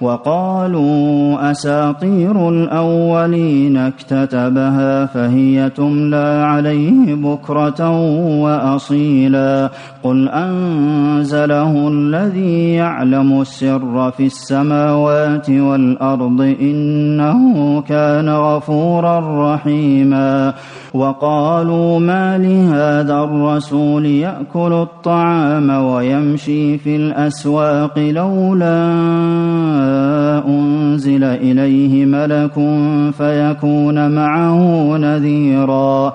وقالوا أساطير الأولين اكتتبها فهي تملى عليه بكرة وأصيلا قل أنزله الذي يعلم السر في السماوات والأرض إنه كان غفورا رحيما وقالوا ما لهذا الرسول يأكل الطعام ويمشي في الأسواق لولا أنزل إليه ملك فيكون معه نذيرا.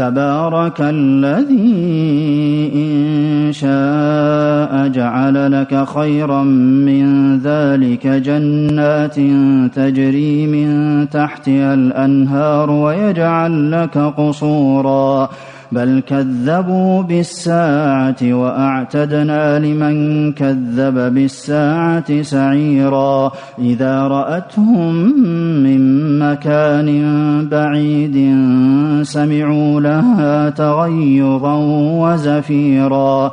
تبارك الذي إن شاء جعل لك خيرا من ذلك جنات تجري من تحتها الأنهار ويجعل لك قصورا بل كذبوا بالساعة وأعتدنا لمن كذب بالساعة سعيرا إذا رأتهم من مكان بعيد سمعوا لها تغيظا وزفيرا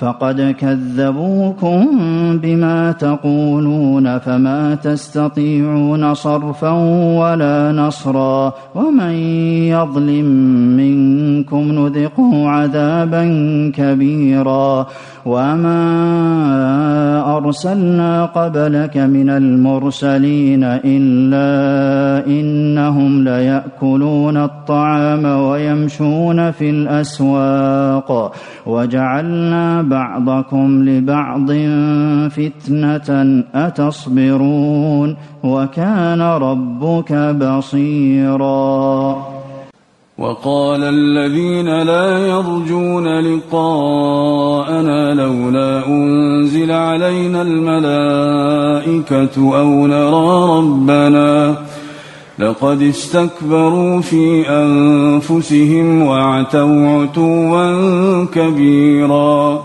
فقد كذبوكم بما تقولون فما تستطيعون صرفا ولا نصرا ومن يظلم منكم نذقه عذابا كبيرا وما أرسلنا قبلك من المرسلين إلا إنهم ليأكلون الطعام ويمشون في الأسواق وجعلنا بعضكم لبعض فتنة أتصبرون وكان ربك بصيرا. وقال الذين لا يرجون لقاءنا لولا أنزل علينا الملائكة أو نرى ربنا لقد استكبروا في أنفسهم وعتوا عتوا كبيرا.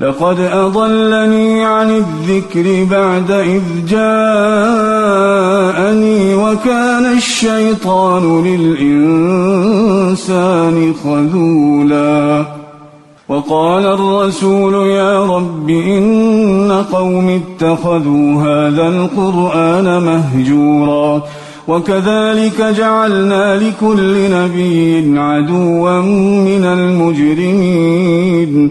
لقد أضلني عن الذكر بعد إذ جاءني وكان الشيطان للإنسان خذولا وقال الرسول يا رب إن قوم اتخذوا هذا القرآن مهجورا وكذلك جعلنا لكل نبي عدوا من المجرمين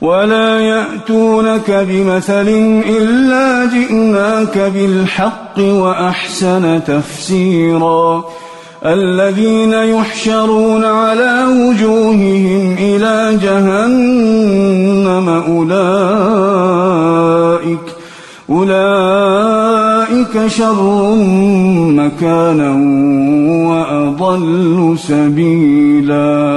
ولا يأتونك بمثل إلا جئناك بالحق وأحسن تفسيرا الذين يحشرون على وجوههم إلى جهنم أولئك أولئك شر مكانا وأضل سبيلاً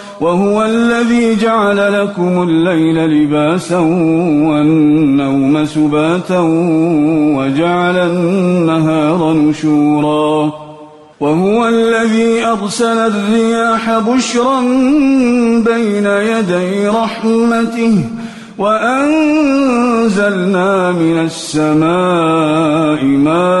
وهو الذي جعل لكم الليل لباسا والنوم سباتا وجعل النهار نشورا وهو الذي أرسل الرياح بشرا بين يدي رحمته وأنزلنا من السماء ماء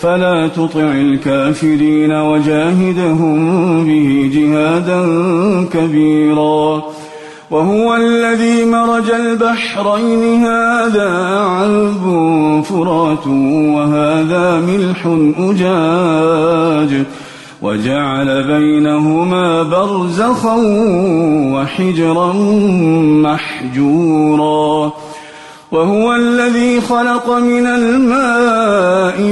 فلا تطع الكافرين وجاهدهم به جهادا كبيرا. وهو الذي مرج البحرين هذا عذب فرات وهذا ملح أجاج. وجعل بينهما برزخا وحجرا محجورا. وهو الذي خلق من الماء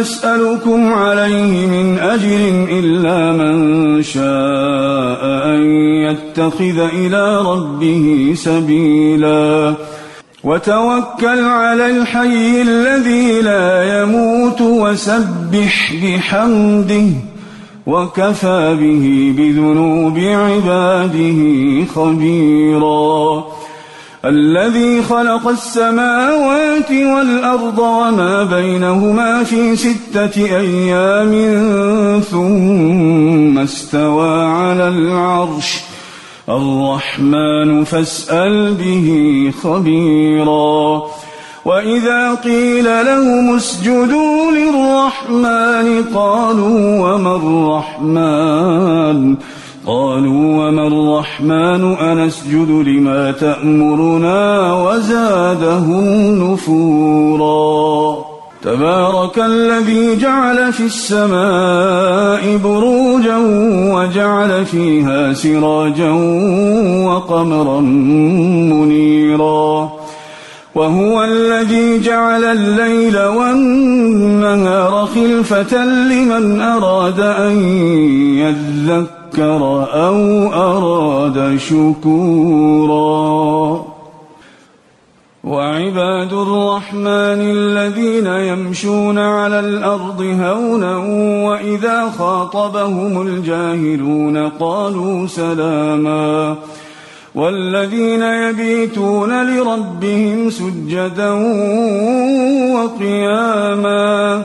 أسألكم عليه من أجر إلا من شاء أن يتخذ إلى ربه سبيلا. وتوكل على الحي الذي لا يموت وسبح بحمده وكفى به بذنوب عباده خبيراً. الذي خلق السماوات والأرض وما بينهما في ستة أيام ثم استوى على العرش الرحمن فاسأل به خبيرا وإذا قيل لهم اسجدوا للرحمن قالوا وما الرحمن قالوا وما الرحمن أنسجد لما تأمرنا وزادهم نفورا. تبارك الذي جعل في السماء بروجا وجعل فيها سراجا وقمرا منيرا. وهو الذي جعل الليل والنهار خلفة لمن أراد أن يذكر. ذكر أو أراد شكورا. وعباد الرحمن الذين يمشون على الأرض هونا وإذا خاطبهم الجاهلون قالوا سلاما. والذين يبيتون لربهم سجدا وقياما.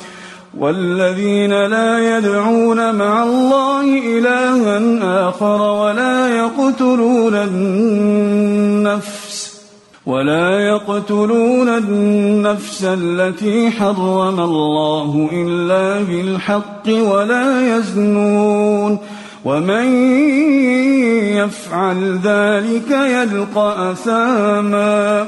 والذين لا يدعون مع الله إلها آخر ولا يقتلون النفس ولا يقتلون النفس التي حرم الله إلا بالحق ولا يزنون ومن يفعل ذلك يلقى أثاما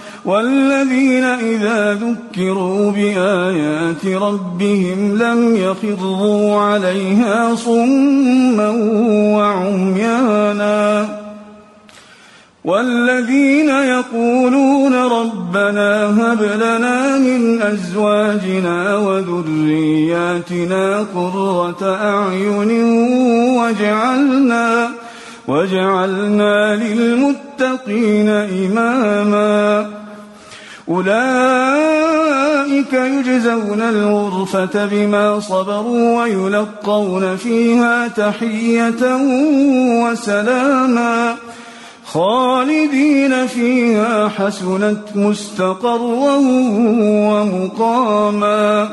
والذين إذا ذكروا بآيات ربهم لم يخضوا عليها صما وعميانا. والذين يقولون ربنا هب لنا من أزواجنا وذرياتنا قرة أعين واجعلنا واجعلنا للمتقين إماما. أولئك يجزون الغرفة بما صبروا ويلقون فيها تحية وسلاما خالدين فيها حسنت مستقرا ومقاما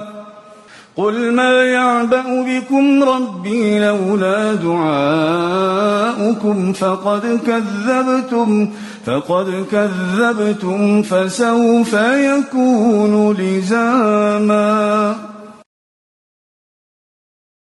قل ما يعبأ بكم ربي لولا دعاؤكم فقد كذبتم فقد كذبتم فسوف يكون لزاما